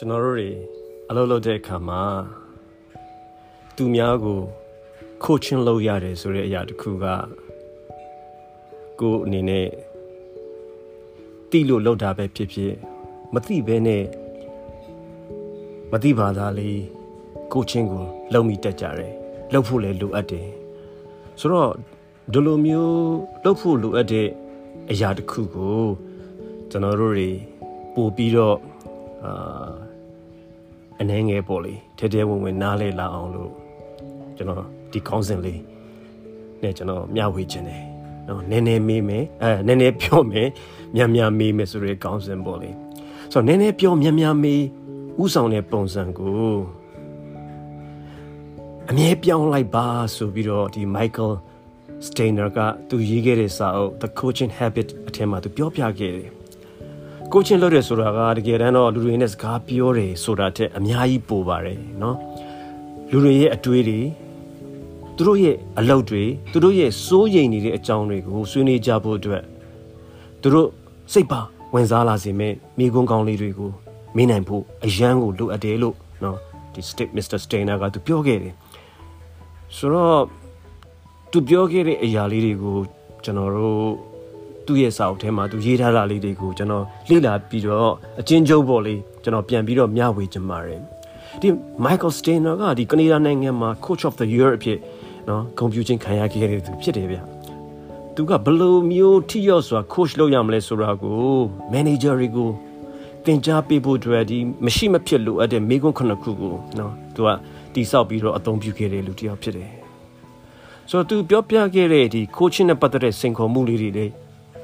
ကျွန်တော်တို့တွေအလုပ်လုပ်တဲ့အခါမှာသူများကို coaching လုပ်ရတယ်ဆိုတဲ့အရာတစ်ခုကကိုယ်အနေနဲ့တိလို့လောက်တာပဲဖြစ်ဖြစ်မသိဘဲနဲ့မသိပါသားလေး coaching ကိုလုပ်မိတတ်ကြတယ်လုပ်ဖို့လည်းလိုအပ်တယ်ဆိုတော့ဒီလိုမျိုးလုပ်ဖို့လိုအပ်တဲ့အရာတစ်ခုကိုကျွန်တော်တို့တွေပို့ပြီးတော့အာ အနှဲငယ်ပေါ့လေထဲထဲဝင်ဝင်နားလဲလာအောင်လို့ကျွန်တော်ဒီကောင်းစဉ်လေးနဲ့ကျွန်တော်မျှဝေခြင်းတယ်နော်နည်းနည်းမေးမယ်အဲနည်းနည်းပြောမယ်များများမေးမယ်ဆိုရဲကောင်းစဉ်ပေါ့လေဆိုတော့နည်းနည်းပြောများများမေးဥဆောင်တဲ့ပုံစံကိုအမြဲပြောင်းလိုက်ပါဆိုပြီးတော့ဒီ Michael Steiner ကသူရေးခဲ့တဲ့စာအုပ် The Coaching Habit အထက်မှာသူပြောပြခဲ့တယ် ကိုချင်းလုပ်တယ်ဆိုတာကတကယ်တမ်းတော့လူတွေနဲ့စကားပြောတယ်ဆိုတာတက်အများကြီးပိုပါတယ်เนาะလူတွေရဲ့အတွေးတွေသူတို့ရဲ့အလုပ်တွေသူတို့ရဲ့စိုးရိမ်နေတဲ့အကြောင်းတွေကိုဆွေးနွေးကြဖို့အတွက်သူတို့စိတ်ပါဝင်စားလာစေမဲ့မိကွန်းကောင်းလေးတွေကိုမေးနိုင်ဖို့အရန်ကိုလိုအပ်တယ်လို့เนาะဒီ Stick Mr. Steiner ကသူပြောခဲ့တယ်ဆိုတော့သူပြောခဲ့တဲ့အရာလေးတွေကိုကျွန်တော်တို့ သူ့ရဲ့စာအုပ်ထဲမှာသူရေးထားတာလေးတွေကိုကျွန်တော်လေ့လာပြီးတော့အချင်းချုပ်ပေါ့လေကျွန်တော်ပြန်ပြီးတော့မျှဝေချင်ပါတယ်ဒီ Michael Steiner ကဒီကနေဒါနိုင်ငံမှာ Coach of the Year အဖြစ်နော်ဂုဏ်ပြုခြင်းခံရခဲ့တဲ့သူဖြစ်တယ်ဗျသူကဘယ်လိုမျိုးထိရောက်စွာ coach လုပ်ရမလဲဆိုတာကို manager တွေကိုသင်ကြားပေးဖို့အတွက်ဒီမရှိမဖြစ်လိုအပ်တဲ့မိကွန်းခုနှစ်ခုကိုနော်သူကတိဆောက်ပြီးတော့အသုံးပြုခဲ့တဲ့လူတစ်ယောက်ဖြစ်တယ်ဆိုတော့သူပြောပြခဲ့တဲ့ဒီ coaching နဲ့ပတ်သက်တဲ့စိန်ခေါ်မှုလေးတွေလည်း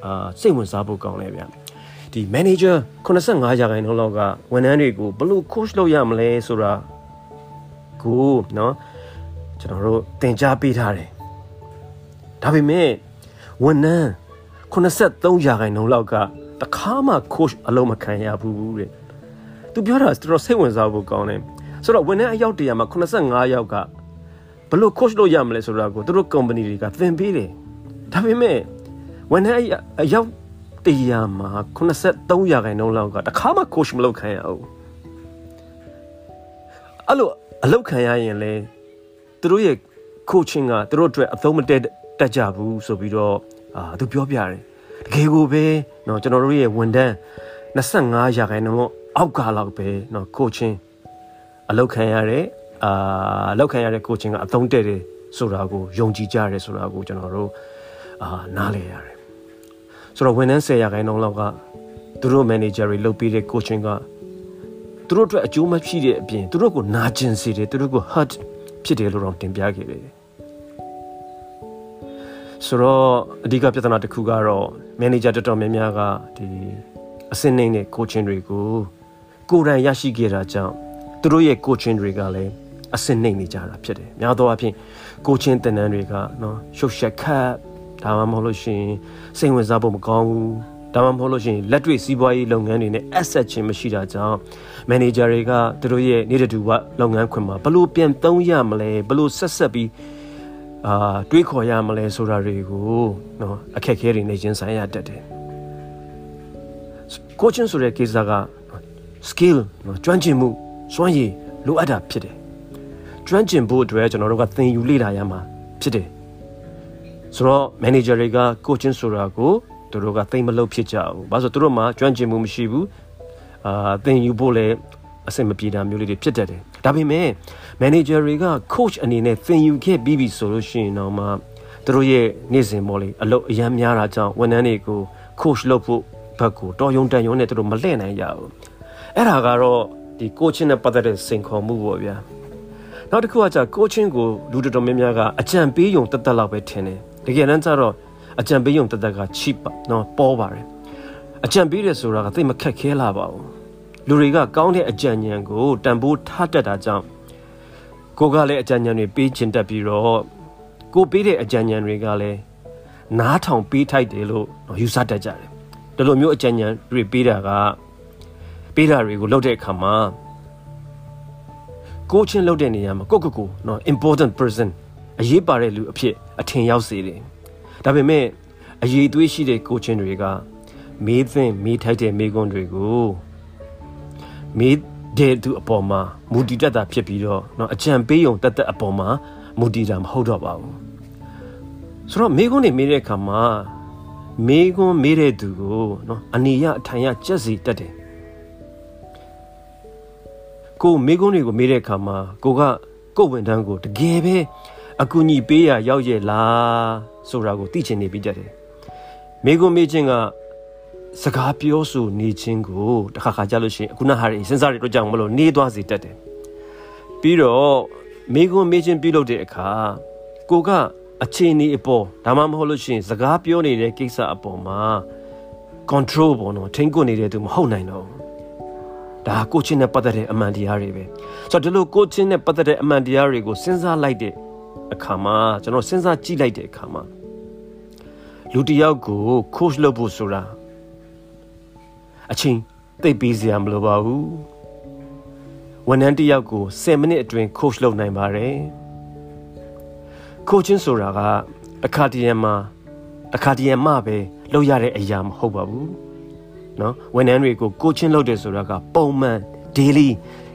အာစိတ်ဝင်စားဖို့ကောင်းတယ်ဗျဒီ manager 85ရာခိုင်နှုန်းလောက်ကဝန်ထမ်းတွေကိုဘယ်လို coach လုပ်ရမလဲဆိုတာကိုနော်ကျွန်တော်တို့သင်ကြားပေးထားတယ်ဒါပေမဲ့ဝန်ထမ်း83ရာခိုင်နှုန်းလောက်ကတခါမှ coach အလုံးမခံရဘူးတဲ့သူပြောတာတော်တော်စိတ်ဝင်စားဖို့ကောင်းတယ်ဆိုတော့ဝန်ထမ်းအယောက်တရာမှာ85ယောက်ကဘယ်လို coach လုပ်ရမလဲဆိုတာကိုသူတို့ company တွေကသင်ပေးတယ်ဒါပေမဲ့ ဝန်ထမ်းအယောက်တရာမှာ83ရာခိုင်နှုန်းလောက်ကတခါမှ coach မလုပ်ခံရဘူးအဲ့လိုအလုပ်ခံရရင်လေသူတို့ရဲ့ coaching ကသူတို့အတွက်အသုံးမတည့်တတ်ကြဘူးဆိုပြီးတော့အာသူပြောပြတယ်တကယ်ကိုပဲเนาะကျွန်တော်တို့ရဲ့ဝန်ထမ်း25ရာခိုင်နှုန်းအောက်ကလောက်ပဲเนาะ coaching အလုပ်ခံရတဲ့အာအလုပ်ခံရတဲ့ coaching ကအသုံးတည့်တယ်ဆိုတာကိုယုံကြည်ကြရဲဆိုတာကိုကျွန်တော်တို့အာနားလည်ရတယ် ဆိုတော့ဝန်ထမ်း10ရာခိုင်နှုန်းလောက်ကသူတို့ manager တွေလုပ်ပြီးတဲ့ coaching ကသူတို့အတွက်အကျိုးမဖြစ်တဲ့အပြင်သူတို့ကိုနာကျင်စေတယ်သူတို့ကို hurt ဖြစ်တယ်လို့တော့တင်ပြခဲ့တယ်ဆိုတော့အဓိကပြဿနာတစ်ခုကတော့ manager တော်တော်များများကဒီအစင်းနေတဲ့ coaching တွေကိုကိုယ်တိုင်ရရှိခဲ့တာကြောင့်သူတို့ရဲ့ coaching တွေကလည်းအစင်းနေနေကြတာဖြစ်တယ်များသောအားဖြင့် coaching သင်တန်းတွေကနော်ရှုပ်ရှက်ခတ် ဒါမှမဟုတ်လို့ရှိရင်စိတ်ဝင်စားဖို့မကောင်းဘူးဒါမှမဟုတ်လို့ရှိရင်လက်တွေ့စီးပွားရေးလုပ်ငန်းတွေနဲ့ asset ချင်းမရှိတာကြောင့် manager တွေကသူတို့ရဲ့နေ့တူဝလုပ်ငန်းခွင်မှာဘလို့ပြန်သုံးရမလဲဘလို့ဆက်ဆက်ပြီးအာတွေးခေါ်ရမလဲဆိုတာတွေကိုနော်အခက်အခဲတွေနဲ့ရင်ဆိုင်ရတတ်တယ် coaching ဆိုတဲ့ကိစ္စက skill နော်ကျွမ်းကျင်မှုစွမ်းရည်လိုအပ်တာဖြစ်တယ်ကျွမ်းကျင်ဖို့အတွက်ကျွန်တော်တို့ကသင်ယူလေ့လာရမှာဖြစ်တယ် ဆိုတော့ manager တွေက coaching ဆိုတာကိုသူတို့ကသိမလို့ဖြစ်ကြဘူး။ဘာလို့ဆိုသူတို့မှာကျွမ်းကျင်မှုမရှိဘူး။အာသင်ယူဖို့လည်းအဆင်မပြေတာမျိုးလေးတွေဖြစ်တတ်တယ်။ဒါပေမဲ့ manager တွေက coach အနေနဲ့သင်ယူခဲ့ပြီးပြီဆိုလို့ရှိရင်တော့မှသူတို့ရဲ့နေ့စဉ်ပေါ်လေအလုပ်အရန်များတာကြောင့်ဝန်ထမ်းတွေကို coach လုပ်ဖို့ဘက်ကိုတော်ယုံတန်ယုံနဲ့သူတို့မလှည့်နိုင်ကြဘူး။အဲ့ဒါကတော့ဒီ coaching နဲ့ပတ်သက်တဲ့စိန်ခေါ်မှုပေါ့ဗျာ။နောက်တစ်ခုကじゃ coaching ကိုလူတော်တော်များများကအကြံပေးယုံတက်တက်လောက်ပဲထင်တယ်။ တကယ်တမ်းကျတော့အကြံပေးယုံတသက်က cheap ပါနော်ပေါ်ပါတယ်အကြံပေးတယ်ဆိုတာကသိမခက်ခဲလာပါဘူးလူတွေကကောင်းတဲ့အကြံဉာဏ်ကိုတန်ဖိုးထားတတ်တာကြောင့်ကိုကလည်းအကြံဉာဏ်တွေပေးချင်တတ်ပြီးတော့ကိုပေးတဲ့အကြံဉာဏ်တွေကလည်းနားထောင်ပေးထိုက်တယ်လို့ယူဆတတ်ကြတယ်ဒီလိုမျိုးအကြံဉာဏ်တွေပေးတာကပေးတာတွေကိုလုပ်တဲ့အခါမှာကိုချင်းလုပ်တဲ့နေရာမှာကိုကိုကိုနော် important person အရေးပါတဲ့လူအဖြစ် အထင်ရောက်စေတယ်ဒါပေမဲ့အရေးသွေးရှိတဲ့ကိုချင်းတွေကမေးသင့်မေးထိုက်တဲ့မေးခွန်းတွေကိုမေး တဲ့သူအပေါ်မှာမူတည်တတ်တာဖြစ်ပြီးတော့เนาะအကြံပေးယုံတတ်တဲ့အပေါ်မှာမူတည်တာမဟုတ်တော့ပါဘူးဆိုတော့မိကုန်းနေမေးတဲ့အခါမှာမိကုန်းမေးတဲ့သူကိုเนาะအနီရအထိုင်ရကြက်စီတတ်တယ်ကိုမိကုန်းတွေကိုမေးတဲ့အခါမှာကိုကကိုဝန်တန်းကိုတကယ်ပဲ အကူအညီပေးရရောက်ရဲ့လားဆိုတာကိုသိချင်နေပြီးတတ်တယ်မိကုန်းမေးခြင်းကစကားပြောဆိုနေခြင်းကိုတခါခါကြလို့ရှိရင်အခုနဟာရီစဉ်းစားရတော့ကြောင့်မလို့နေသွားစေတတ်တယ်ပြီးတော့မိကွန်းမေးခြင်းပြုလုပ်တဲ့အခါကိုကအခြေအနေအပေါ်ဒါမှမဟုတ်လို့ရှိရင်စကားပြောနေတဲ့ကိစ္စအပေါ်မှာ control ပေါ်တော့ထိန်းကွနေတဲ့သူမဟုတ်နိုင်တော့ဒါကိုချင်းနဲ့ပတ်သက်တဲ့အမှန်တရားတွေပဲဆိုတော့ဒီလိုကိုချင်းနဲ့ပတ်သက်တဲ့အမှန်တရားတွေကိုစဉ်းစားလိုက်တဲ့ အခါမှာကျွန်တော်စဉ်းစားကြည့်လိုက်တဲ့အခါမှာလူတယောက်ကို coach လုပ်ဖို့ဆိုတာအချိန်သိပ်ပေးစရာမလိုပါဘူးဝန်ထမ်းတစ်ယောက်ကို10မိနစ်အတွင်း coach လုပ်နိုင်ပါတယ် coaching ဆိုတာကတစ်ခါတည်းမှာတစ်ခါတည်းမှပဲလုပ်ရတဲ့အရာမဟုတ်ပါဘူးเนาะဝန်ထမ်းတွေကို coaching လုပ်တယ်ဆိုတာကပုံမှန် daily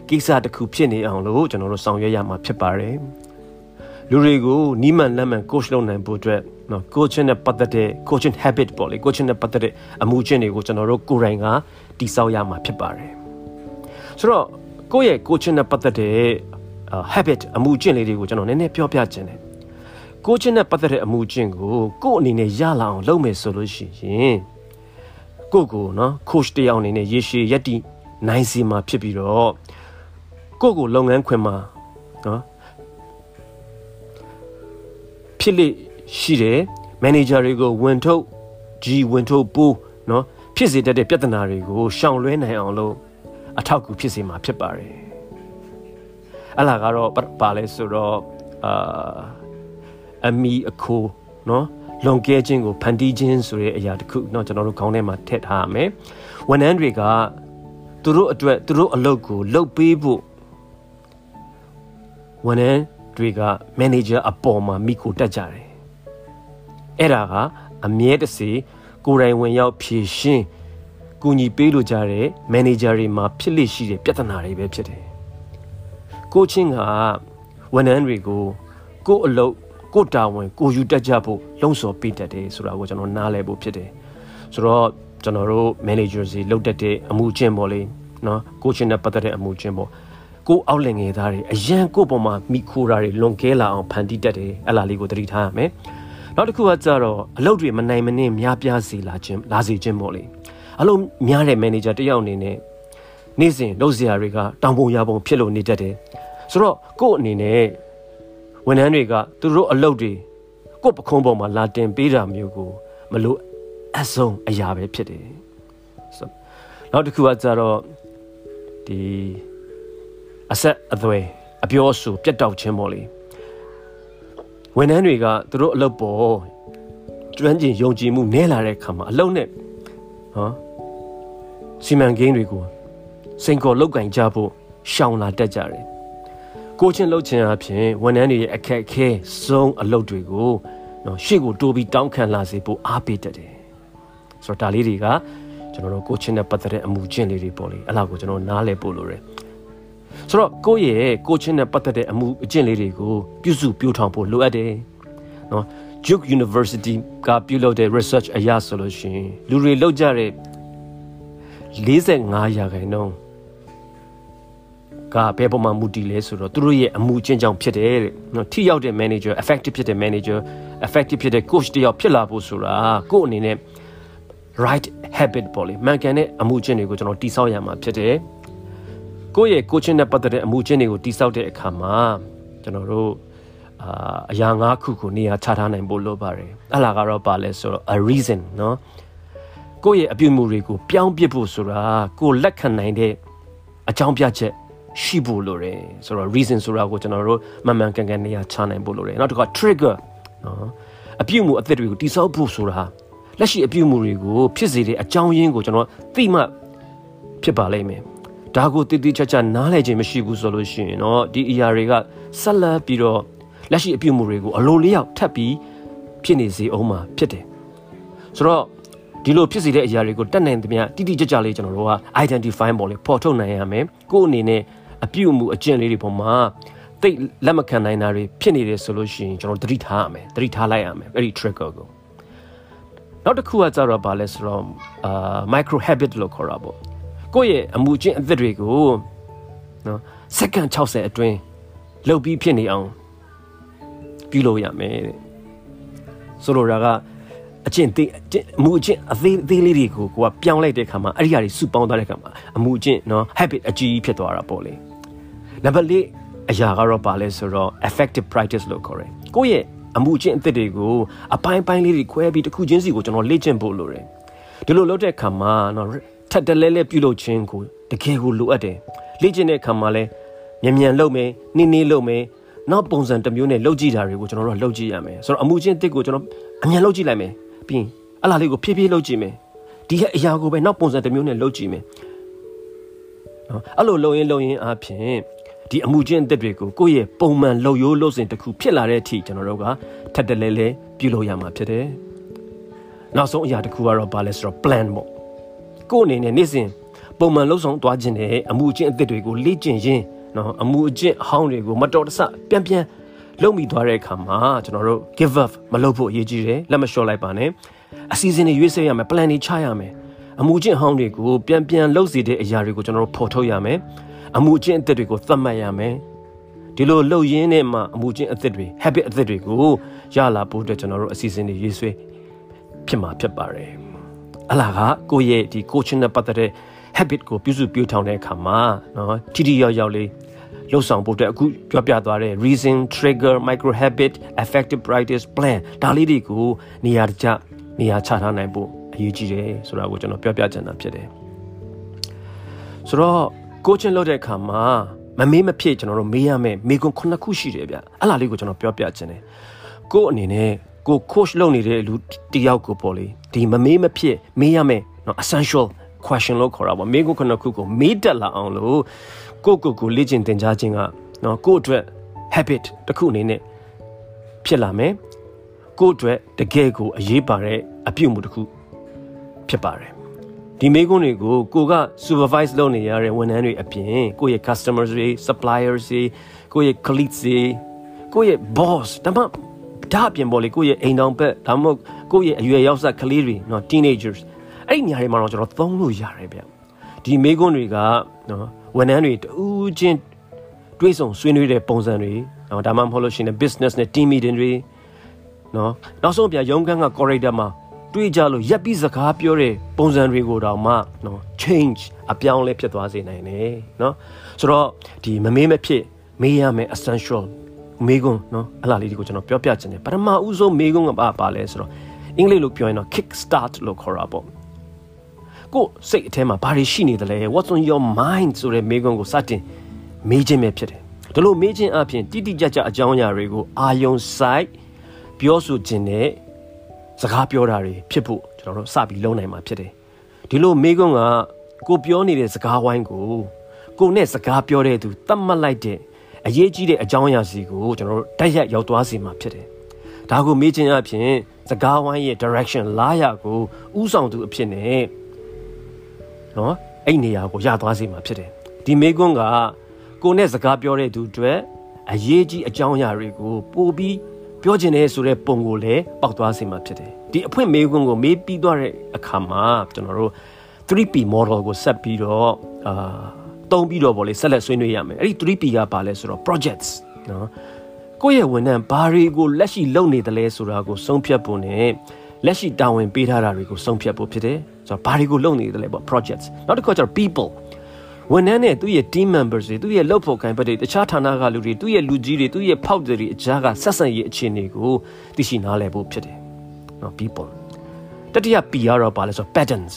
ကိစ္စတစ်ခုဖြစ်နေအောင်လို့ကျွန်တော်တို့ဆောင်ရွက်ရမှာဖြစ်ပါတယ် လူတွေကိုနီးမှန်လက်မှန် coach လုပ်နိုင်ဖို့အတွက်နော် coaching နဲ့ပတ်သက်တဲ့ coaching habit ပေါ့လေ coaching နဲ့ပတ်သက်တဲ့အမှုချင်းတွေကိုကျွန်တော်တို့ကိုယ်တိုင်ကတည်ဆောက်ရမှာဖြစ်ပါတယ်ဆိုတော့ကိုယ့်ရဲ့ coaching နဲ့ပတ်သက်တဲ့ habit အမှုချင်းလေးတွေကိုကျွန်တော်နည်းနည်းပြောပြခြင်းတယ် coaching နဲ့ပတ်သက်တဲ့အမှုချင်းကိုကိုယ့်အနေနဲ့ရလာအောင်လုပ်မယ်ဆိုလို့ရှိရင်ကိုယ့်ကိုနော် coach တယောက်အနေနဲ့ရေရှည်ရက်တည်နိုင်စီမှာဖြစ်ပြီးတော့ကိုယ့်ကိုလုပ်ငန်းခွင်မှာနော် ဖြစ်လေရှိတယ်မန်နေဂျာတွေကိုဝင်ထုတ်ကြီးဝင်ထုတ်ပိုးเนาะဖြစ်စေတတ်တဲ့ပြဿနာတွေကိုရှောင်လွှဲနိုင်အောင်လို့အထောက်အကူဖြစ်စေမှာဖြစ်ပါတယ်အလားကတော့ပါလဲဆိုတော့အာအမီအခိုเนาะလွန်ကဲခြင်းကိုဖန်တီးခြင်းဆိုတဲ့အရာတစ်ခုเนาะကျွန်တော်တို့ခေါင်းထဲမှာထည့်ထားရမယ်ဝန်ထမ်းတွေကသူတို့အတွက်သူတို့အလုပ်ကိုလုပ်ပေးဖို့ဝန်ထမ်း တွေက manager အပေါ်မှာမိခိုတက်ကြတယ်အဲ့ဒါကအမြဲတစေကိုယ်တိုင်ဝင်ရောက်ဖြည့်ရှင်းကူညီပေးလို့ကြတဲ့ manager တွေမှာဖြစ်လိရှိတဲ့ပြဿနာတွေပဲဖြစ်တယ်ကိုချင်းကဝန်ထမ်းတွေကိုကိုယ်အလုပ်ကိုတာဝန်ကိုယူတက်ကြဖို့လှုံ့ဆော်ပေးတတ်တယ်ဆိုတာကိုကျွန်တော်နားလည်ဖို့ဖြစ်တယ်ဆိုတော့ကျွန်တော်တို့ manager စီလုပ်တတ်တဲ့အမှုချင်းပေါ့လေနော်ကိုချင်းနဲ့ပတ်သက်တဲ့အမှုချင်းပေါ့ ကိုအောက်လင်ငယ်သားတွေအရန်ကိုပေါ်မှာမိခိုတာတွေလွန်ကဲလာအောင်ဖန်တီးတတ်တယ်အဲ့လာလေးကိုသတိထားရမယ်နောက်တစ်ခုကကြတော့အလုပ်တွေမနိုင်မနှင်းများပြားစေလာခြင်းလာစေခြင်းပေါ့လေအလုပ်များတဲ့ manager တယောက်အနေနဲ့နေ့စဉ်လုပ်စရာတွေကတောင်ပုံရပုံဖြစ်လို့နေတတ်တယ်ဆိုတော့ကို့အနေနဲ့ဝန်ထမ်းတွေကသူတို့အလုပ်တွေကို့ပခုံးပေါ်မှာလာတင်ပေးတာမျိုးကိုမလို့အဆုံးအရာပဲဖြစ်တယ်ဆိုနောက်တစ်ခုကကြတော့ဒီ အဆက်အသွယ်အပြောအဆိုပြတ်တောက်ခြင်းပေါ့လေဝန်ထမ်းတွေကသူတို့အလုပ်ပေါ်ကျွမ်းကျင်ယုံကြည်မှုနည်းလာတဲ့အခါမှာအလုပ်နဲ့ဟောစီမံကိန်းတွေကိုစိန်ခေါ်လောက်ကင်ကြဖို့ရှောင်လာတတ်ကြတယ်ကိုချင်းလှုပ်ခြင်းအပြင်ဝန်ထမ်းတွေရဲ့အခက်အခဲဆုံးအလုပ်တွေကိုနော်ရှေ့ကိုတိုးပြီးတောင်းခံလာစေဖို့အားပေးတတ်တယ်ဆိုတော့ဒါလေးတွေကကျွန်တော်တို့ကိုချင်းနဲ့ပတ်သက်တဲ့အမှုချင်းလေးတွေပေါ့လေအဲ့လောက်ကိုကျွန်တော်နားလည်ပို့လို့ရတယ် ဆိုတော့ကိုယ့်ရဲ့ကိုချင်းနဲ့ပတ်သက်တဲ့အမှုအကျင့်လေးတွေကိုပြုစုပြောထောင်ဖို့လိုအပ်တယ်နော် Duke University ကပြုလုပ်တဲ့ research အရဆိုလို့ရှိရင်လူတွေလောက်ကြတဲ့45ရာခိုင်နှုန်းကဘယ်ပုံမှမူတည်လဲဆိုတော့သူတို့ရဲ့အမှုချင်းကြောင့်ဖြစ်တယ်တဲ့နော်ထိရောက်တဲ့ manager effective ဖြစ်တဲ့ manager effective ဖြစ်တဲ့ coach တယောက်ဖြစ်လာဖို့ဆိုတာကိုယ့်အနေနဲ့ right habit ပေါ့လေမှန်ကန်တဲ့အမှုချင်းတွေကိုကျွန်တော်တိဆောက်ရမှာဖြစ်တယ် ကိုယ့်ရဲ့ coaching နဲ့ပတ်သက်တဲ့အမှုချင်းတွေကိုတိဆောက်တဲ့အခါမှာကျွန်တော်တို့အာအရာ၅ခုကိုနေရာချထားနိုင်ဖို့လိုပါတယ်အဲ့လာကတော့ပါလဲဆိုတော့ a reason เนาะကိုယ့်ရဲ့အပြုမှုတွေကိုပြောင်းပြစ်ဖို့ဆိုတာကိုလက်ခံနိုင်တဲ့အကြောင်းပြချက်ရှိဖို့လိုတယ်ဆိုတော့ reason ဆိုတာကိုကျွန်တော်တို့မှန်မှန်ကန်ကန်နေရာချနိုင်ဖို့လိုတယ်နောက်တစ်ခါ trigger နော်အပြုမှုအသစ်တွေကိုတိစောက်ဖို့ဆိုတာလက်ရှိအပြုမှုတွေကိုဖြစ်စေတဲ့အကြောင်းရင်းကိုကျွန်တော်သိမှဖြစ်ပါလိမ့်မယ် ဒါကိုတည်တည်ချာချာနားလည်ခြင်းမရှိဘူးဆိုလို့ရှိရင်တော့ဒီအရာတွေကဆက်လက်ပြီးတော့လက်ရှိအပြုအမူတွေကိုအလိုလျောက်ထပ်ပြီးဖြစ်နေစေအောင်မှာဖြစ်တယ်ဆိုတော့ဒီလိုဖြစ်စေတဲ့အရာတွေကိုတတ်နိုင်သမျှတိတိကျကျလေးကျွန်တော်တို့က identify ပေါ့လေပေါ်ထုတ်နိုင်ရမယ်ကိုယ်အနေနဲ့အပြုအမူအကျင့်လေးတွေပေါ်မှာတိတ်လက်မခံနိုင်တာတွေဖြစ်နေတယ်ဆိုလို့ရှိရင်ကျွန်တော်သတိထားရမယ်သတိထားလိုက်ရမယ်အဲ့ဒီ trigger ကိုနောက်တစ်ခုကကြတော့ဗာလဲဆိုတော့အာ micro habit လို့ခေါ်တာပေါ့ ကိုယ့်ရဲ့အမူအကျင့်အသစ်တွေကိုနော်စက္ကန့်60အတွင်းလုပ်ပြီးဖြစ်နေအောင်ပြုလုပ်ရမယ်တဲ့ဆိုလိုတာကအကျင့်သေးအမှုအကျင့်အသေးသေးလေးတွေကိုကိုကပြောင်းလိုက်တဲ့ခါမှာအဲ့ဒီဟာတွေစုပေါင်းသွားတဲ့ခါမှာအမှုအကျင့်နော် habit အကြီးဖြစ်သွားတာပေါ့လေနံပါတ်၄အရာကတော့ပါလဲဆိုတော့ effective practice လို့ခေါ်တယ်ကိုယ့်ရဲ့အမှုအကျင့်အသစ်တွေကိုအပိုင်းပိုင်းလေးတွေခွဲပြီးတစ်ခုချင်းစီကိုကျွန်တော်လေ့ကျင့်ဖို့လိုတယ်ဒီလိုလုပ်တဲ့ခါမှာနော် ထပ်တလဲလဲပြုလုပ်ခြင်းကိုတကယ်ကိုလိုအပ်တယ်လေ့ကျင့်တဲ့ခါမှာလဲမြန်မြန်လုပ်မယ်နှင်းနှင်းလုပ်မယ်နောက်ပုံစံတစ်မျိုးနဲ့လုပ်ကြည့်တာတွေကိုကျွန်တော်တို့လုပ်ကြည့်ရမယ်ဆိုတော့အမှုချင်းတစ်ကိုကျွန်တော်အမြန်လုပ်ကြည့်လိုက်မယ်ပြီးအလားလေးကိုဖြည်းဖြည်းလုပ်ကြည့်မယ်ဒီအရာကိုပဲနောက်ပုံစံတစ်မျိုးနဲ့လုပ်ကြည့်မယ်နော်အဲ့လိုလုပ်ရင်လုပ်ရင်အပြင်ဒီအမှုချင်းအသက်တွေကိုကိုယ့်ရဲ့ပုံမှန်လှုပ်ရိုးလှုပ်စဉ်တစ်ခုဖြစ်လာတဲ့အထိကျွန်တော်တို့ကထပ်တလဲလဲပြုလုပ်ရမှာဖြစ်တယ်နောက်ဆုံးအရာတစ်ခုကတော့ဘာလဲဆိုတော့ plan ပေါ့ ကိုယ့်အနေနဲ့နေ့စဉ်ပုံမှန်လှုပ်ဆောင်သွားခြင်းနဲ့အမှုချင်းအသက်တွေကိုလေ့ကျင့်ရင်းနော်အမှုအကျင့်အဟောင်းတွေကိုမတော်တဆပြန်ပြန်လုံမိသွားတဲ့အခါမှာကျွန်တော်တို့ give up မလုပ်ဖို့အရေးကြီးတယ်လက်မလျှော့လိုက်ပါနဲ့အစီအစဉ်တွေရွေးဆဲရမယ် plan တွေချရမယ်အမှုချင်းဟောင်းတွေကိုပြန်ပြန်လုပ်စီတဲ့အရာတွေကိုကျွန်တော်တို့ဖော်ထုတ်ရမယ်အမှုချင်းအသက်တွေကိုသတ်မှတ်ရမယ်ဒီလိုလှုပ်ရင်းနဲ့မှအမှုချင်းအသက်တွေ habit အသက်တွေကိုရလာဖို့အတွက်ကျွန်တော်တို့အစီအစဉ်တွေရွေးဆွဲဖြစ်မှာဖြစ်ပါတယ် အလားကကိုယ့်ရဲ့ဒီ coaching နဲ့ပတ်သက်တဲ့ habit ကိုပြုစုပြောင်းထောင်တဲ့အခါမှာနော်ထိထိရောက်ရောက်လေးလှုပ်ဆောင်ဖို့အတွက်အခုပြောပြသွားတဲ့ reason trigger micro habit effective practice plan ဒါလေးတွေကိုနေရာတကျနေရာချထားနိုင်ဖို့အရေးကြီးတယ်ဆိုတာကိုကျွန်တော်ပြောပြချင်တာဖြစ်တယ်ဆိုတော့ coaching လုပ်တဲ့အခါမှာမမေးမဖြစ်ကျွန်တော်တို့မေးရမယ်မေးခွန်းခုနှစ်ခုရှိတယ်ဗျအဲ့လားလေးကိုကျွန်တော်ပြောပြချင်တယ်ကို့အနေနဲ့ ကို coach လုပ်နေတဲ့လူတယောက်ကိုပေါ့လေဒီမမေးမဖြစ်မေးရမယ်နော် essential question လို့ခေါ်တာပေါ့မေးခွန်းခုနှစ်ခုကိုမေးတတ်လာအောင်လို့ကိုကိုကိုလေ့ကျင့်သင်ကြားခြင်းကနော်ကိုအတွက် habit တစ်ခုအနေနဲ့ဖြစ်လာမယ်ကိုအတွက်တကယ်ကိုအရေးပါတဲ့အပြုအမူတစ်ခုဖြစ်ပါတယ်ဒီမေးခွန်းတွေကိုကိုက supervise လုပ်နေရတဲ့ဝန်ထမ်းတွေအပြင်ကိုရဲ့ customers တွေ suppliers တွေကိုရဲ့ colleagues တွေကိုရဲ့ boss ဒါမှ ဒါအပြင်ပေါ်လေကိုရဲ့အိမ်တော်ဘက်ဒါမှမဟုတ်ကိုရဲ့အရွယ်ရောက်စကလေးတွေနော် teenagers အဲ့ဒီနေရာတွေမှာတော့ကျွန်တော်သုံးလို့ရတယ်ဗျဒီမေးခွန်းတွေကနော်ဝန်ထမ်းတွေတူးချင်းတွေးဆုံဆွေးနွေးတဲ့ပုံစံတွေနော်ဒါမှမဟုတ်လို့ရှိရင် business နဲ့ team meeting တွေနော်နောက်ဆုံးပြရုံးခန်းက corridor မှာတွေးကြလို့ရက်ပြီးစကားပြောတဲ့ပုံစံတွေကိုတောင်မှနော် change အပြောင်းလဲဖြစ်သွားစေနိုင်တယ်နော်ဆိုတော့ဒီမမေးမဖြစ်မေးရမယ် essential မေးခွန်းနော်အလားလေးဒီကိုကျွန်တော်ပြောပြချင်တယ်ပထမဦးဆုံးမေးခွန်းကဘာပါလဲဆိုတော့အင်္ဂလိပ်လိုပြောရင်တော့ kick start လို့ခေါ်တာပေါ့ကိုစိတ်အထဲမှာဘာတွေရှိနေသလဲ what's on your mind ဆိုတဲ့မေးခွန်းကိုစတင်မေးခြင်းပဲဖြစ်တယ်ဒီလိုမေးခြင်းအပြင်တိတိကျကျအကြောင်းအရာတွေကိုအာယုံဆိုင်ပြောဆိုခြင်းနဲ့စကားပြောတာတွေဖြစ်ဖို့ကျွန်တော်တို့စပြီးလုံးနိုင်မှာဖြစ်တယ်ဒီလိုမေးခွန်းကကိုပြောနေတဲ့စကားဝိုင်းကိုကိုနဲ့စကားပြောတဲ့သူတတ်မှတ်လိုက်တဲ့ အရေးကြီးတဲ့အကြောင်းအရာစီကိုကျွန်တော်တို့တိုက်ရိုက်ရောက်သွားစေမှာဖြစ်တယ်ဒါကိုမေးခြင်းအပြင်စကားဝိုင်းရဲ့ direction လာရကိုဥဆောင်သူအဖြစ်နဲ့နော်အဲ့နေရာကိုရသွားစေမှာဖြစ်တယ်ဒီမေကွန်းကကိုနဲ့စကားပြောတဲ့သူအတွက်အရေးကြီးအကြောင်းအရာတွေကိုပို့ပြီးပြောချင်တယ်ဆိုတဲ့ပုံကိုလည်းပေါက်သွားစေမှာဖြစ်တယ်ဒီအဖွင့်မေကွန်းကိုမေးပြီးသွားတဲ့အခါမှာကျွန်တော်တို့ 3P model ကိုဆက်ပြီးတော့အာ တုံးပြီးတော့ဗောလေဆက်လက်ဆွေးနွေးရမယ်အဲ့ဒီ 3P ကပါလဲဆိုတော့ projects နော်ကိုယ့်ရဲ့ဝန်ထမ်းဘာတွေကိုလက်ရှိလုပ်နေတယ်လဲဆိုတာကိုဆုံးဖြတ်ဖို့ ਨੇ လက်ရှိတာဝန်ပေးထားတာတွေကိုဆုံးဖြတ်ဖို့ဖြစ်တယ်ဆိုတော့ဘာတွေကိုလုပ်နေတယ်လဲပေါ့ projects နောက်တစ်ခါကျတော့ people ဝန်ထမ်းနဲ့သူ့ရဲ့ team members တွေသူ့ရဲ့လုပ်ဖို့ခိုင်ပတ်တဲ့တခြားဌာနကလူတွေသူ့ရဲ့လူကြီးတွေသူ့ရဲ့ဖောက်တွေအကြားကဆက်ဆံရေးအခြေအနေကိုသိရှိနားလည်ဖို့ဖြစ်တယ်နော် people တတိယ P ကတော့ဘာလဲဆိုတော့ patterns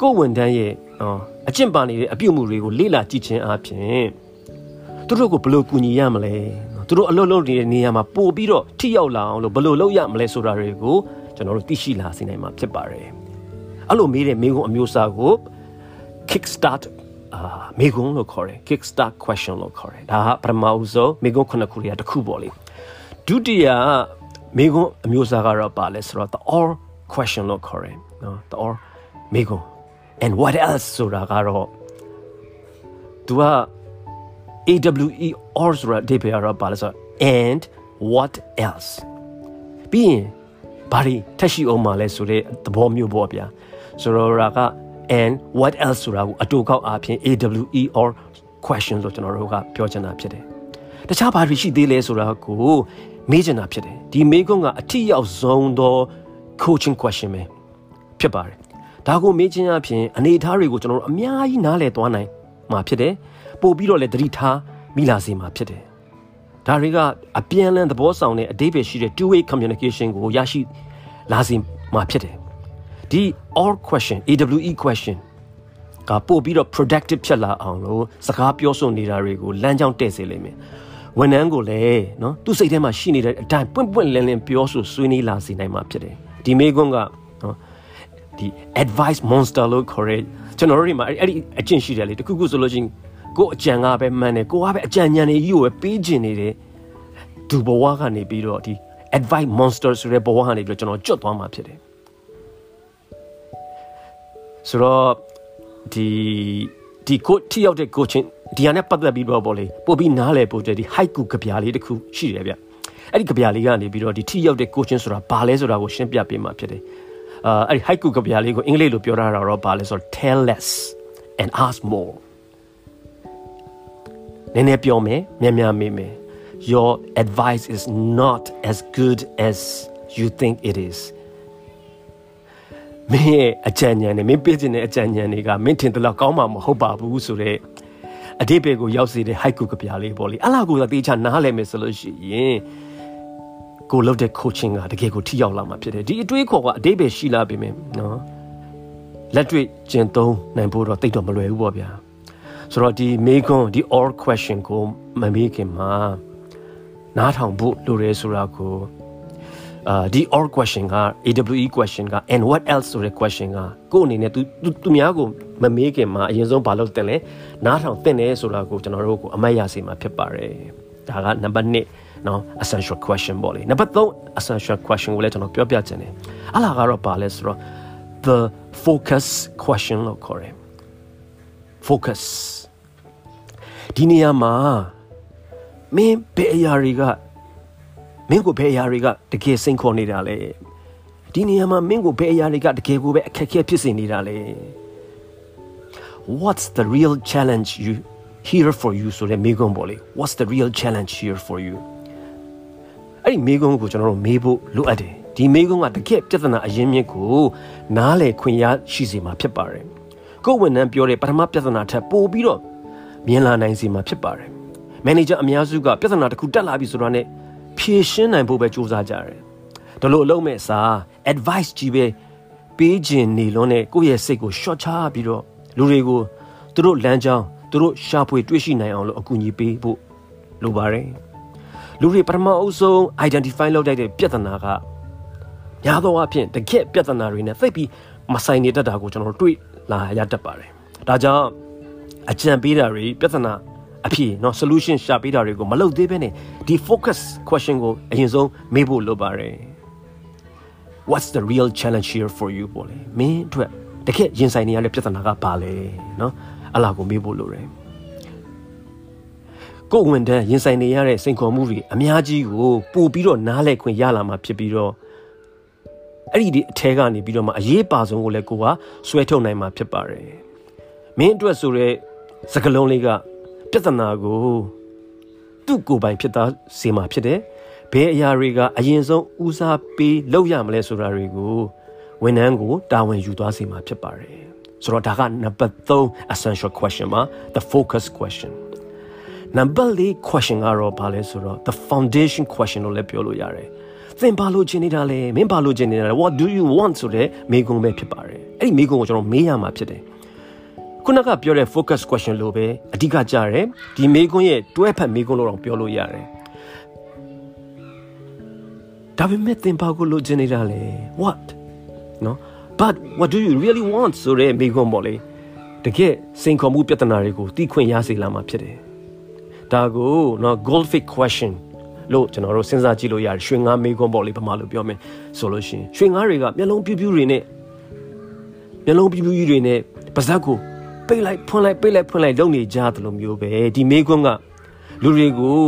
ကိုဝန်ထမ်းရဲ့နော်အကျင့်ပါနေတဲ့အပြုအမူတွေကိုလေ့လာကြည့်ခြင်းအပြင်သူတို့ကိုဘယ်လိုကူညီရမလဲသူတို့အလုပ်လုပ်နေတဲ့နေရာမှာပို့ပြီးတော့ထိရောက်လာအောင်လို့ဘယ်လိုလုပ်ရမလဲဆိုတာတွေကိုကျွန်တော်တို့သိရှိလာစေနိုင်မှာဖြစ်ပါတယ်အဲ့လိုမေးတဲ့မေးခွန်းအမျိုးအစားကို kick start အာမေးခွန်းလို့ခေါ်တယ် kick start question လို့ခေါ်တယ်ဒါကပထမဦးဆုံးမေးခွန်းခုနှစ်ခုတွေကတစ်ခုပေါ့လေဒုတိယမေးခွန်းအမျိုးအစားကတော့ပါလဲဆိုတော့ the or question လို့ခေါ်တယ်နော် the or မေကွန်း and what else ဆိုတာကတော့ तू က AWE or ဆိုတာအဓိပ္ပာယ်ကတော့ဘာလဲဆိုတော့ and what else ပြီးရင်ဘာတွေထက်ရှိအောင်မလဲဆိုတဲ့သဘောမျိုးပေါ့ဗျာဆိုတော့ရာက and what else ဆိုတာကိုအတူကောက်အားဖြင့် AWE or question ဆိုကျွန်တော်တို့ကပြောချင်တာဖြစ်တယ်တခြားဘာတွေရှိသေးလဲဆိုတာကိုမေးချင်တာဖြစ်တယ်ဒီမေးခွန်းကအထီရောက်ဆုံးသော coaching question ပဲဖြစ်ပါတယ် ဒါကိုမေးခြင်းအပြင်အနေအထားတွေကိုကျွန်တော်တို့အများကြီးနားလည်သွားနိုင်မှာဖြစ်တယ်ပို့ပြီးတော့လည်းသတိထားမိလာစေမှာဖြစ်တယ်ဒါတွေကအပြန်လန်သဘောဆောင်တဲ့အသေးပဲရှိတဲ့ two way communication ကိုရရှိလာစေမှာဖြစ်တယ်ဒီ all question AWE question ကပို့ပြီးတော့ productive ဖြစ်လာအောင်လို့စကားပြောဆိုနေတာတွေကိုလမ်းကြောင်းတည့်စေလိမ့်မယ်ဝန်ထမ်းကိုလည်းနော်သူ့စိတ်ထဲမှာရှိနေတဲ့အတိုင်းပွင့်ပွင့်လင်းလင်းပြောဆိုဆွေးနွေးလာစေနိုင်မှာဖြစ်တယ်ဒီမေကွန်းကနော် ဒီ advice monster လို့ခေါ်ရဲကျွန်တော်တို့ဒီမှာအဲ့ဒီအကျင့်ရှိတယ်လေတခုခုဆိုလို့ချင်းကိုအကြံကပဲမှန်တယ်ကိုကပဲအကြံဉာဏ်တွေကြီးကိုပဲပေးခြင်းနေတယ်သူဘဝကနေပြီးတော့ဒီ advice monster ဆိုတဲ့ဘဝကနေပြီးတော့ကျွန်တော်ကြွတ်သွားမှာဖြစ်တယ်ဆိုတော့ဒီဒီကိုထိရောက်တဲ့ coaching ဒီဟာနဲ့ပတ်သက်ပြီးတော့ပေါ့လေပို့ပြီးနားလည်ဖို့တဲ့ဒီ haiku ကြပြလေးတစ်ခုရှိတယ်ဗျအဲ့ဒီကြပြလေးကနေပြီးတော့ဒီထိရောက်တဲ့ coaching ဆိုတာဘာလဲဆိုတာကိုရှင်းပြပေးမှာဖြစ်တယ် အာအဲ့ဒီ haiku ကြပြလေးကိုအင်္ဂလိပ်လိုပြောထားတာတော့ဘာလဲဆိုတော့ tell less and ask more နည်းနည်းပြောမယ်မြန်မြန်မေးမယ် your advice is not as good as you think it is မင်းရဲ့အကြံဉာဏ်နဲ့မင်းပြည့်စုံတဲ့အကြံဉာဏ်တွေကမင်းထင်တယ်လို့ကောင်းမှာမဟုတ်ပါဘူးဆိုတော့အတိပေကိုရောက်စေတဲ့ haiku ကပြားလေးပေါ့လေအလားကိုသာတေချာနားလည်မယ်ဆိုလို့ရှိရင် ကိုလုပ်တဲ့ coaching ကတကယ်ကိုထိရောက်လာမှာဖြစ်တယ်ဒီအတွေးခေါ်ကအတိပေရှိလာပြီမယ်နော်လက်တွေ့ကျင့်သုံးနိုင်ဖို့တော့တိတ်တော့မလွယ်ဘူးပေါ့ဗျာဆိုတော့ဒီမေကွန်းဒီ all question ကိုမမေးခင်မှာနားထောင်ဖို့လိုရဲဆိုတာကိုအာဒီ or question က AWE question က and what else ဆိုတဲ့ question ကကို့အနေနဲ့သူသူများကိုမမေးခင်မှာအရင်ဆုံးဘာလုပ်တင်လဲနားထောင်တင်တယ်ဆိုတာကိုကျွန်တော်တို့ကိုအမှတ်ရစေမှာဖြစ်ပါတယ်ဒါကနံပါတ်1 နော် essential question ပေါ့လေနံပါတ်3 essential question ကိုလည်းကျွန်တော်ပြောပြချင်တယ်အလားကတော့ဘာလဲဆိုတော့ the focus question လို့ခေါ်တယ် focus ဒီနေရာမှာမင်းဘယ်အရာတွေကမင်းကိုဘယ်အရာတွေကတကယ်စိန်ခေါ်နေတာလဲဒီနေရာမှာမင်းကိုဘယ်အရာတွေကတကယ်ကိုပဲအခက်အခဲဖြစ်စေနေတာလဲ What's the real challenge you here for you ဆိုတဲ့မိကုံပေါ့လေ What's the real challenge here for you အဲ့ဒီမိကုံကိုကျွန်တော်တို့မေးဖို့လိုအပ်တယ်ဒီမိကုံကတကယ်ပြဿနာအရင်းမြစ်ကိုနားလည်ခွင့်ရရှိစေမှာဖြစ်ပါတယ်ကိုယ်ဝန်ထမ်းပြောတဲ့ပထမပြဿနာထက်ပိုပြီးတော့မြင်လာနိုင်စေမှာဖြစ်ပါတယ်မန်နေဂျာအများစုကပြဿနာတစ်ခုတက်လာပြီဆိုတော့ ਨੇ ဖြေရှင်းနိုင်ဖို့ပဲကြိုးစားကြတယ်ဒါလို့အလုံးမဲ့စာ advice ကြီးပဲပေးခြင်းနေလုံးနဲ့ကိုယ့်ရဲ့စိတ်ကို short ချပြီးတော့လူတွေကိုသူတို့လမ်းကြောင်းသူတို့ရှာဖွေတွေ့ရှိနိုင်အောင်လို့အကူအညီပေးဖို့လိုပါတယ် လူတွေပထမအုပ်ဆုံး identify လုပ်တဲ့ပြဿနာကများသောအားဖြင့်တကယ့်ပြဿနာတွေနဲ့သိပြီးမဆိုင်နေတတ်တာကိုကျွန်တော်တို့တွေ့လာရတတ်ပါတယ်ဒါကြောင့်အကြံပေးတာတွေပြဿနာအဖြေเนาะ solution ရှာပေးတာတွေကိုမလုပ်သေးဘဲနဲ့ဒီ focus question ကိုအရင်ဆုံးမေးဖို့လိုပါတယ် What's the real challenge here for you ပေါ့လေမင်းအတွက်တကယ်ရင်ဆိုင်နေရတဲ့ပြဿနာကဘာလဲเนาะအလားကိုမေးဖို့လိုတယ် ကိုယ်ဝန်တန်းရင်ဆိုင်နေရတဲ့စိန်ခေါ်မှုတွေအများကြီးကိုပို့ပြီးတော့နားလည်ခွင့်ရလာမှာဖြစ်ပြီးတော့အဲ့ဒီဒီအထဲကနေပြီးတော့မှအရေးပါဆုံးကိုလည်းကိုကဆွဲထုတ်နိုင်မှာဖြစ်ပါတယ်မင်းအတွက်ဆိုတဲ့စကလုံးလေးကပြဿနာကိုသူ့ကိုယ်ပိုင်ဖြစ်သားစေမှာဖြစ်တယ်။ဘယ်အရာတွေကအရင်ဆုံးဦးစားပေးလုပ်ရမလဲဆိုတာတွေကိုဝန်ထမ်းကိုတာဝန်ယူသွားစေမှာဖြစ်ပါတယ်။ဆိုတော့ဒါကနံပါတ်3 essential question မှာ the focus question နံပါတ်4 question ကတော့ဘာလဲဆိုတော့ the foundation question လို့လည်းပြောလို့ရတယ်။သင်ဘာလို့ချင်နေတာလဲမင်းဘာလို့ချင်နေတာလဲ what do you want ဆိုတဲ့မိကုံပဲဖြစ်ပါတယ်။အဲ့ဒီမိကုံကိုကျွန်တော်မေးရမှာဖြစ်တယ်။ခုနကပြောတဲ့ focus question လို့ပဲအဓိကကြတယ်ဒီမေးခွန်းရဲ့တွဲဖက်မေးခွန်းလို့တော့ပြောလို့ရတယ်ဒါပေမဲ့သင်ပါကိုလိုချင်နေတာလေ what နော် but what do you really want ဆိုတဲ့မေးခွန်းပေါ့လေတကယ်စိန်ခေါ်မှုပြဿနာတွေကိုသိခွင့်ရစေလာမှာဖြစ်တယ် ဒါကိုနော် goldfish question လို့ကျွန်တော်တို့စဉ်းစားကြည့်လို့ရတယ်ရွှေငါးမေကွန်းပေါ့လေပမာလို့ပြောမယ်ဆိုလို့ရှိရင်ရွှေငါးတွေကမျက်လုံးပြူးပြူးတွေနဲ့မျက်လုံးပြူးပြူးတွေနဲ့ပါဇက်ကိုပိတ်လိုက်ဖွင့်လိုက်ပိတ်လိုက်ဖွင့်လိုက်လုပ်နေကြတယ်လို့မျိုးပဲဒီမေကွန်းကလူတွေကို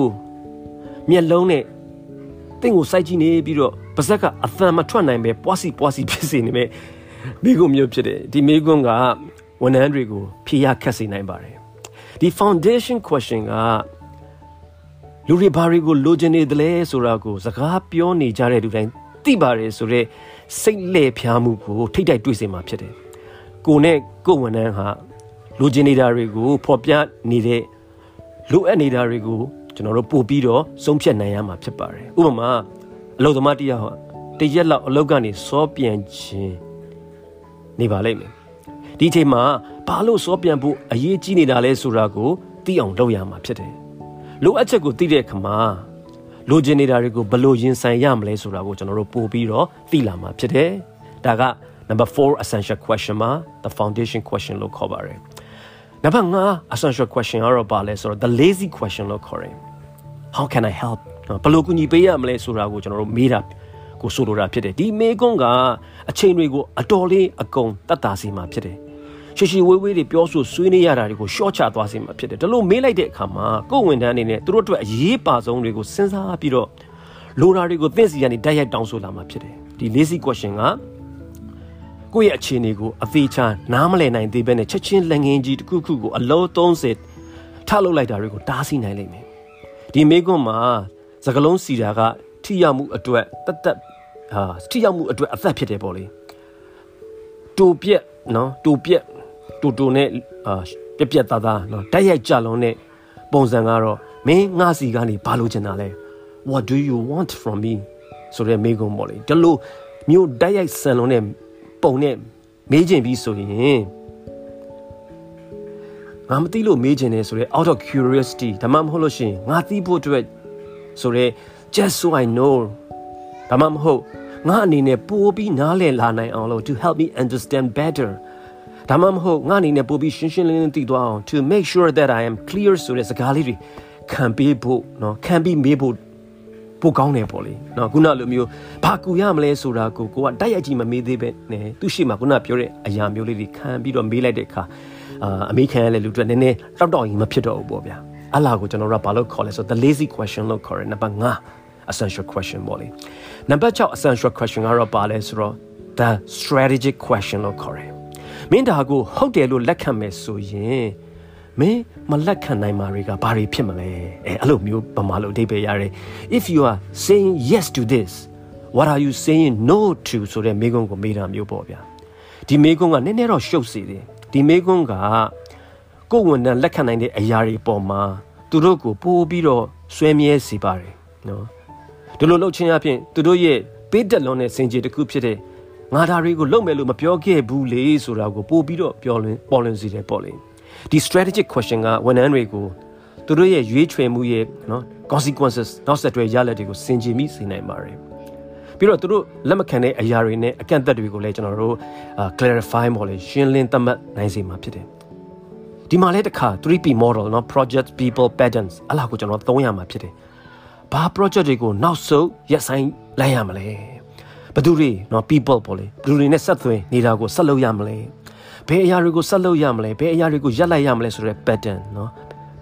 မျက်လုံးနဲ့တင့်ကိုစိုက်ကြည့်နေပြီးတော့ပါဇက်ကအသံမထွက်နိုင်ပဲပွားစီပွားစီဖြစ်စေနေမယ်မိကုံမျိုးဖြစ်တယ်ဒီမိကုံကဝန်ထမ်းတွေကိုဖြေရခက်စေနိုင်ပါတယ် ဒီ foundation question ကလူတွေဘာတွေကိုလိုချင်နေတယ်လဲဆိုတာကိုစကားပြောနေကြတဲ့လူတိုင်းသိပါတယ်ဆိုတော့စိတ်လှည့်ဖျားမှုကိုထိတ်တိုက်တွေ့စေမှာဖြစ်တယ်ကိုနဲ့ကိုဝန်ထမ်းဟာလိုချင်နေတာတွေကိုဖော်ပြနေတဲ့လိုအပ်နေတာတွေကိုကျွန်တော်တို့ပို့ပြီးတော့ဆုံးဖြတ်နိုင်ရမှာဖြစ်ပါတယ်ဥပမာအလုပ်သမားတယောက်ဟာတရက်လောက်အလုပ်ကနေစောပြန်ခြင်းနေပါလိမ့်မယ်ဒီအချိန်မှာ ဘာလို့စောပြန်ဖို့အရေးကြီးနေတာလဲဆိုတာကိုသိအောင်လုပ်ရမှာဖြစ်တယ်လိုအပ်ချက်ကိုသိတဲ့အခါမှာလိုချင်နေတာတွေကိုဘယ်လိုရင်ဆိုင်ရမလဲဆိုတာကိုကျွန်တော်တို့ပို့ပြီးတော့သိလာမှာဖြစ်တယ်ဒါက number 4 essential question မှာ the foundation question လို့ခေါ်ပါတယ်နံပါတ်5 essential question ကတော့ပါလဲဆိုတော့ the lazy question လို့ခေါ်တယ် how can i help ဘယ်လိုကူညီပေးရမလဲဆိုတာကိုကျွန်တော်တို့မေးတာကိုဆိုလိုတာဖြစ်တယ်ဒီမေကွန်းကအချိန်တွေကိုအတော်လေးအကုန်တတ်တာစီမှာဖြစ်တယ် ရှိရှိဝေးဝေးတွေပြောဆိုဆွေးနွေးရတာတွေကိုရှော့ချသွားစေမှာဖြစ်တယ်ဒါလို့မေးလိုက်တဲ့အခါမှာကိုယ်ဝန်ထမ်းအနေနဲ့သူတို့အတွက်အရေးပါဆုံးတွေကိုစဉ်းစားပြီးတော့လိုတာတွေကိုသိစီကနေတိုက်ရိုက်တောင်းဆိုလာမှာဖြစ်တယ်ဒီ lazy question ကကိုယ့်ရဲ့အခြေအနေကိုအသေးချာနားမလည်နိုင်သေးဘဲနဲ့ချက်ချင်းလက်ငင်းကြီးတစ်ခုခုကိုအလုံး30ထလုပ်လိုက်တာတွေကိုတားဆီးနိုင်လိမ့်မယ်ဒီမေကွန်းမှာစကလုံးစီတာကထိရောက်မှုအတွက်တတ်တတ်ဟာထိရောက်မှုအတွက်အသက်ဖြစ်တယ်ပေါ့လေတူပြက်နော်တူပြက် တူတူနဲ့အာပြက်ပြက်သားသားနော်တိုက်ရိုက်ကြလုံးနဲ့ပုံစံကတော့မင်းငါစီကနေဘာလို့ချင်တာလဲ what do you want from me ဆိုတဲ့မေကွန်းပေါ့လေဒီလိုမျိုးတိုက်ရိုက်ဆန်လုံးနဲ့ပုံနဲ့မေးချင်ပြီးဆိုရင်ငါမသိလို့မေးချင်တယ်ဆိုတော့ out of curiosity ဒါမှမဟုတ်လို့ရှိရင်ငါသိဖို့အတွက်ဆိုတော့ just so i know ဒါမှမဟုတ်ငါအနေနဲ့ပိုပြီးနားလည်လာနိုင်အောင်လို့ to help me understand better ဒါမှမဟုတ်ငါအနေနဲ့ပိုပြီးရှင်းရှင်းလင်းလင်းသိသွားအောင် to make sure that i am clear ဆိုတဲ့စကားလေးတွေခံပေးဖို့เนาะခံပြီးမေးဖို့ပိုကောင်းတယ်ပေါ့လေနော်ခုနလိုမျိုးဘာကူရမလဲဆိုတာကိုကိုကတိုက်ရိုက်ကြီးမမေးသေးပဲနဲ့သူရှိမှခုနပြောတဲ့အရာမျိုးလေးတွေခံပြီးတော့မေးလိုက်တဲ့အခါအာအမေခံရတဲ့လူတွေနည်းနည်းတောက်တောက်ရင်မဖြစ်တော့ဘူးပေါ့ဗျာအလားကိုကျွန်တော်တို့ကဘာလို့ခေါ်လဲဆိုတော့ the lazy question လို့ခေါ်တယ်နံပါတ်5 essential question ပေါ့လေနံပါတ်6 essential question ကတော့ပါလဲဆိုတော့ the strategic question လို့ခေါ်တယ် မင်းဒါကိုဟုတ်တယ်လို့လက်ခံမယ်ဆိုရင်မင်းမလက်ခံနိုင်မှာတွေကဘာတွေဖြစ်မလဲအဲအဲ့လိုမျိုးပမာလို့အဓိပ္ပာယ်ရတယ် if you are saying yes to this what are you saying no to ဆိုတဲ့မိကုံးကိုမေးတာမျိုးပေါ့ဗျာဒီမိကုံးကနည်းနည်းတော့ရှုပ်စေတယ်ဒီမိကုံးကကိုယ်ဝန်ထမ်းလက်ခံနိုင်တဲ့အရာတွေပေါ်မှာသူတို့ကိုပို့ပြီးတော့ဆွဲမြဲစေပါတယ်နော်ဒီလိုလုပ်ခြင်းအပြင်သူတို့ရဲ့ပေးတက်လွန်တဲ့စင်ကြေတစ်ခုဖြစ်တဲ့ ငါဒါတွေကိုလုပ်မယ်လို့မပြောခဲ့ဘူးလေဆိုတာကိုပို့ပြီးတော့ပြောလွင်ပေါ်လွင်စေတယ်ပေါ့လေဒီ strategic question ကဝန်ထမ်းတွေကိုသူတို့ရဲ့ရွေးချယ်မှုရဲ့နော် consequences နောက်ဆက်တွဲရလဒ်တွေကိုစင်ကြင်မိစေနိုင်ပါတယ်ပြီးတော့သူတို့လက်မခံတဲ့အရာတွေနဲ့အကန့်အသတ်တွေကိုလည်းကျွန်တော်တို့ clarify ပေါ့လေရှင်းလင်းသတ်မှတ်နိုင်စေမှာဖြစ်တယ်ဒီမှာလည်းတစ်ခါ 3P model เนาะ project people patterns အလားကိုကျွန်တော်သုံးရမှာဖြစ်တယ်ဘာ project တွေကိုနောက်ဆုံးရက်ဆိုင်လိုက်ရမလဲ ဘသူတွေနော် people ပေါ့လေဘသူတွေနဲ့ဆက်သွင်းနေတာကိုဆက်လုပ်ရမလဲဘယ်အရာတွေကိုဆက်လုပ်ရမလဲဘယ်အရာတွေကိုရက်လိုက်ရမလဲဆိုတဲ့ pattern နော်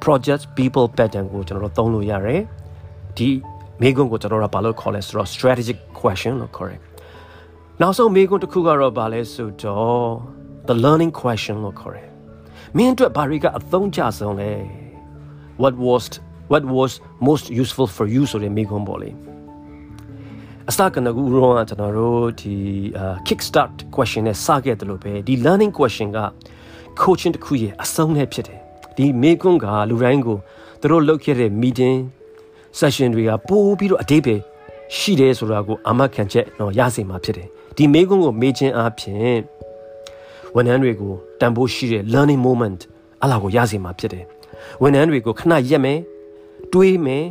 project people pattern ကိုကျွန်တော်တို့သုံးလို့ရတယ်ဒီမေးခွန်းကိုကျွန်တော်တို့ကဘာလို့ခေါ်လဲဆိုတော့ strategic question လို့ခေါ်တယ်နောက်ဆုံးမေးခွန်းတစ်ခုကတော့ဘာလဲဆိုတော့ the learning question လို့ခေါ်တယ်မင်းအတွက်ဘာတွေကအသုံးကျဆုံးလဲ what was what was most useful for you ဆိုတဲ့မေးခွန်းပေါ့လေ အစကနကူရောကကျွန်တော်တို့ဒီ kick start question နဲ့စခဲ့တယ်လို့ပဲဒီ learning question က coaching တခုရဲ့အဆုံးနဲ့ဖြစ်တယ်ဒီမေကွန်းကလူတိုင်းကိုသူတို့လုပ်ခဲ့တဲ့ meeting session တွေကပို့ပြီးတော့အတိတ်ပဲရှိတယ်ဆိုတာကိုအာမခံချက်တော့ရစေမှာဖြစ်တယ်ဒီမေကွန်းကိုမေးခြင်းအပြင်ဝန်ထမ်းတွေကိုတန်ဖိုးရှိတဲ့ learning moment အလားကိုရစေမှာဖြစ်တယ်ဝန်ထမ်းတွေကိုခဏရက်မယ်တွေးမယ်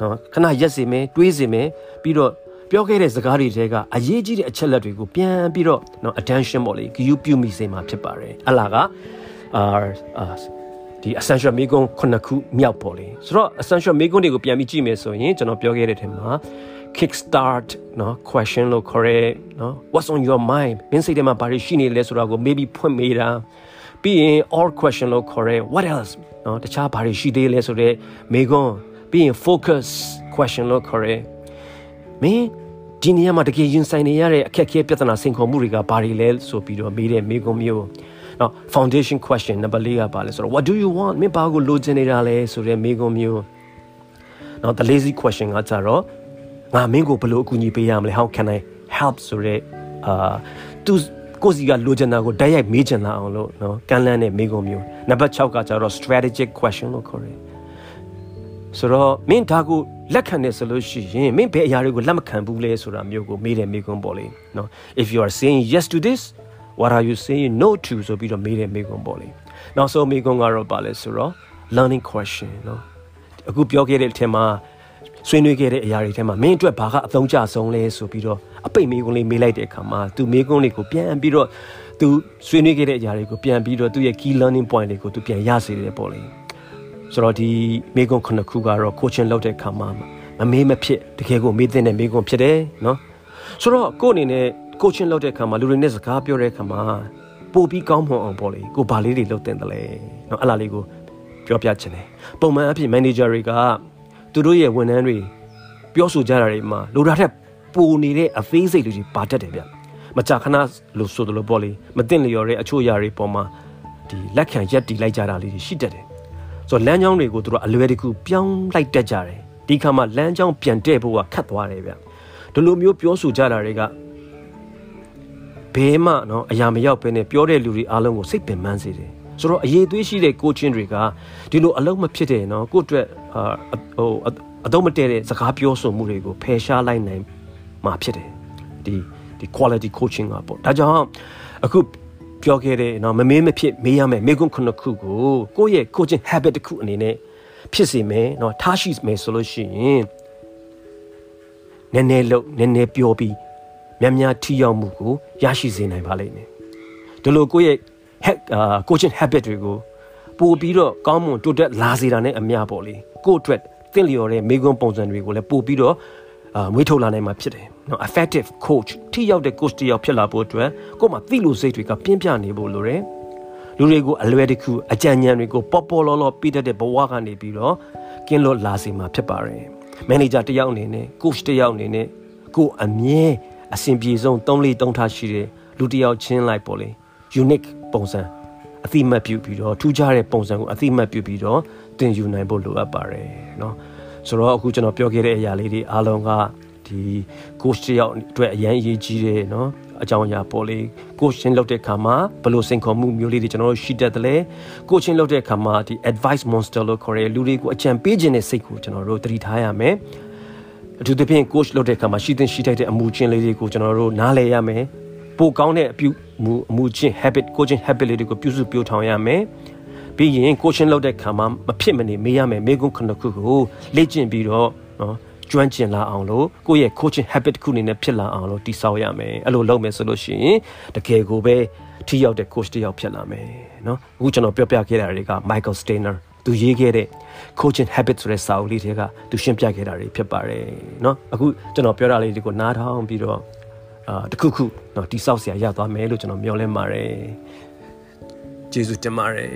နော်ခဏရက်စေမယ်တွေးစေမယ်ပြီးတော့ ပြောခဲ့တဲ့စကားတွေတဲကအရေးကြီးတဲ့အချက်လက်တွေကိုပြန်ပြီးတော့နော် attention ပေါ့လေဂရုပြုမိစေမှာဖြစ်ပါတယ်အလားကအာဒီ ဒီ essential မိကုန်းခုနှစ်ခုမြောက်ပေါ့လေဆိုတော့ essential မိကုန်းတွေကိုပြန်ပြီးကြည့်မယ်ဆိုရင်ကျွန်တော်ပြောခဲ့တဲ့ထဲမှာ kick start เนาะ question လို့ခေါ်ရဲเนาะ what's on your mind မင်းစိတ်ထဲမှာဘာတွေရှိနေလဲဆိုတာကို maybe ဖွင့်မေးတာပြီးရင် all question လို့ခေါ်ရဲ what else เนาะတခြားဘာတွေရှိသေးလဲဆိုတော့မေကွန်းပြီးရင် focus question လို့ခေါ်ရဲ မင်းဒီနေရာမှာတကယ်ရင်ဆိုင်နေရတဲ့အခက်အခဲပြဿနာစိန်ခေါ်မှုတွေကဘာတွေလဲဆိုပြီးတော့မေးတဲ့မေကွန်းမျိုးနော် foundation question number 4ကပါလဲဆိုတော့ what do you want မင်းဘာကိုလိုချင်နေတာလဲဆိုတဲ့မေကွန်းမျိုးနော် the lazy question ကကြတော့ငါမင်းကိုဘယ်လိုအကူအညီပေးရမလဲ how can i help ဆိုတဲ့အာသူကိုစီကလိုချင်တာကိုတိုက်ရိုက်မေးချင်လာအောင်လို့နော်ကန့်လန့်တဲ့မေးခွန်းမျိုးနံပါတ်6ကကျတော့ strategic question လို့ခေါ်တယ် ဆိုတော့မင်းဒါကိုလက်ခံတယ်ဆိုလို့ရှိရင်မင်းဘယ်အရာတွေကိုလက်မခံဘူးလဲဆိုတာမျိုးကိုမေးတယ်မေးခွန်းပေါ့လေနော် if you are saying yes to this what are you saying no to ဆိုပြီးတော့မေးတယ်မေးခွန်းပေါ့လေနောက်ဆုံးမေးခွန်းကတော့ပါလဲဆိုတော့ learning question နော်အခုပြောခဲ့တဲ့အထက်မှာဆွေးနွေးခဲ့တဲ့အရာတွေထဲမှာမင်းအတွက်ဘာကအသုံးကျဆုံးလဲဆိုပြီးတော့အပိတ်မေးခွန်းလေးမေးလိုက်တဲ့အခါမှာသူမေးခွန်းလေးကိုပြန်ပြီးတော့သူဆွေးနွေးခဲ့တဲ့အရာတွေကိုပြန်ပြီးတော့သူရဲ့ key learning point တွေကိုသူပြန်ရစေတယ်ပေါ့လေ ဆိုတော့ဒီမေးခွန်းခုနှစ်ခုကတော့ coaching လုပ်တဲ့အခါမှာမမေးမဖြစ်တကယ်ကိုမေးတဲ့မေးခွန်းဖြစ်တယ်နော်ဆိုတော့ကိုယ့်အနေနဲ့ coaching လုပ်တဲ့အခါမှာလူတွေနဲ့စကားပြောတဲ့အခါမှာပို့ပြီးကောင်းမွန်အောင်ပေါ့လေကိုဘာလေးတွေလုပ်တင်တယ်လဲနော်အဲ့လားလေးကိုပြောပြချင်တယ်ပုံမှန်အဖြစ် manager တွေကသူတို့ရဲ့ဝန်ထမ်းတွေပြောဆိုကြတာတွေမှာလိုတာထက်ပိုနေတဲ့အသေးစိတ်တွေပါတတ်တယ်ဗျမကြာခဏလို့ဆိုတယ်လို့ပေါ့လေမသိလျော်တဲ့အချို့အရာတွေပေါ်မှာဒီလက်ခံရက်တီလိုက်ကြတာလေးတွေရှိတတ်တယ် ဆိုတော့လမ်းကြောင်းတွေကိုသူတို့အလွယ်တကူပြောင်းလိုက်တတ်ကြတယ်ဒီခါမှာလမ်းကြောင်းပြန်တဲ့ဖို့ကခတ်သွားတယ်ဗျဒီလိုမျိုးပြောဆိုကြတာတွေကဘဲမှနော်အရာမရောက်ဘဲနဲ့ပြောတဲ့လူတွေအားလုံးကိုစိတ်ပင်ပန်းစေတယ်ဆိုတော့အရေးသွေးရှိတဲ့ coaching တွေကဒီလိုအလုံးမဖြစ်တဲ့နော်ကိုယ့်အတွက်ဟိုအတော့မတည့်တဲ့စကားပြောဆိုမှုတွေကိုဖယ်ရှားလိုက်နိုင်မှာဖြစ်တယ်ဒီဒီ quality coaching ကပေါ့ဒါကြောင့်အခု ပြောခဲ့တဲ့နော်မမေးမဖြစ်မေးရမယ်မေးခွန်းခုနှစ်ခုကိုကိုယ့်ရဲ့ coaching habit တစ်ခုအနေနဲ့ဖြစ်စေမယ်နော်ထားရှိမယ်ဆိုလို့ရှိရင်နည်းနည်းလို့နည်းနည်းပြောပြီးများများထိရောက်မှုကိုရရှိစေနိုင်ပါလိမ့်မယ်ဒီလိုကိုယ့်ရဲ့ coaching habit တွေကိုပို့ပြီးတော့ကောင်းမွန်တိုးတက်လာစေတာနဲ့အမျှပေါ့လေကိုယ့်အတွက်သင့်လျော်တဲ့မိကွန်းပုံစံတွေကိုလည်းပို့ပြီးတော့အာမွေးထုတ်လာနိုင်မှာဖြစ်တယ် နော် effective coach ထိရောက်တဲ့ coach တယောက်ဖြစ်လာဖို့အတွက်ကိုယ်မှာသိလို့စိတ်တွေကပြင်းပြနေဖို့လိုတယ်လူတွေကိုအလွယ်တကူအကြံဉာဏ်တွေကိုပေါ်ပေါ်လောလောပြတတ်တဲ့ဘဝကနေပြီးတော့ကင်းလွတ်လာစေမှာဖြစ်ပါတယ်မန်နေဂျာတယောက်အနေနဲ့ coach တယောက်အနေနဲ့ကိုအမြဲအဆင်ပြေဆုံး၃လေး၃ထားရှိတဲ့လူတယောက်ချင်းလိုက်ပေါ့လေ unique ပုံစံအတိမတ်ပြုပြီးတော့ထူးခြားတဲ့ပုံစံကိုအတိမတ်ပြုပြီးတော့သင်ယူနိုင်ဖို့လိုအပ်ပါတယ်เนาะဆိုတော့အခုကျွန်တော်ပြောခဲ့တဲ့အရာလေးတွေအားလုံးက ဒီ coach တယောက်အတွက်အရင်အရေးကြီးတယ်เนาะအကြောင်းအရာပေါ်လေး coaching လုပ်တဲ့အခါမှာဘယ်လိုစိန်ခေါ်မှုမျိုးလေးတွေကျွန်တော်တို့ရှိတတ်တယ်လဲ coaching လုပ်တဲ့အခါမှာဒီ advice monster လို့ခေါ်တဲ့လူတွေကိုအကြံပေးခြင်းတဲ့စိတ်ကိုကျွန်တော်တို့သတိထားရမယ်အထူးသဖြင့် coach လုပ်တဲ့အခါမှာရှိသင့်ရှိထိုက်တဲ့အမှုချင်းလေးတွေကိုကျွန်တော်တို့နားလည်ရမယ်ပိုကောင်းတဲ့အပြုမူအမှုချင်း habit coaching habit လေးတွေကိုပြုစုပြောင်းထောင်ရမယ်ပြီးရင် coaching လုပ်တဲ့ခါမှာမဖြစ်မနေမေးရမယ်မေးခွန်းခုနှစ်ခုကိုလေ့ကျင့်ပြီးတော့နော် ကျွမ်းကျင်လာအောင်လို့ကိုယ့်ရဲ့ coaching habit ခုအနေနဲ့ဖြစ်လာအောင်လို့တည်ဆောက်ရမယ်အဲ့လိုလုပ်မယ်ဆိုလို့ရှိရင်တကယ်ကိုပဲထိရောက်တဲ့ coach တစ်ယောက်ဖြစ်လာမယ်နော်အခုကျွန်တော်ပြောပြခဲ့တာတွေက Michael Steiner သူရေးခဲ့တဲ့ coaching habit ဆိုတဲ့စာအုပ်လေးတွေကသူရှင်းပြခဲ့တာတွေဖြစ်ပါတယ်เนาะအခုကျွန်တော်ပြောတာလေးတွေကိုနားထောင်ပြီးတော့အာတခုခုเนาะတိဆောက်เสียရသွားမယ်လို့ကျွန်တော်မျှော်လင့်ပါတယ်ကျေးဇူးတင်ပါတယ်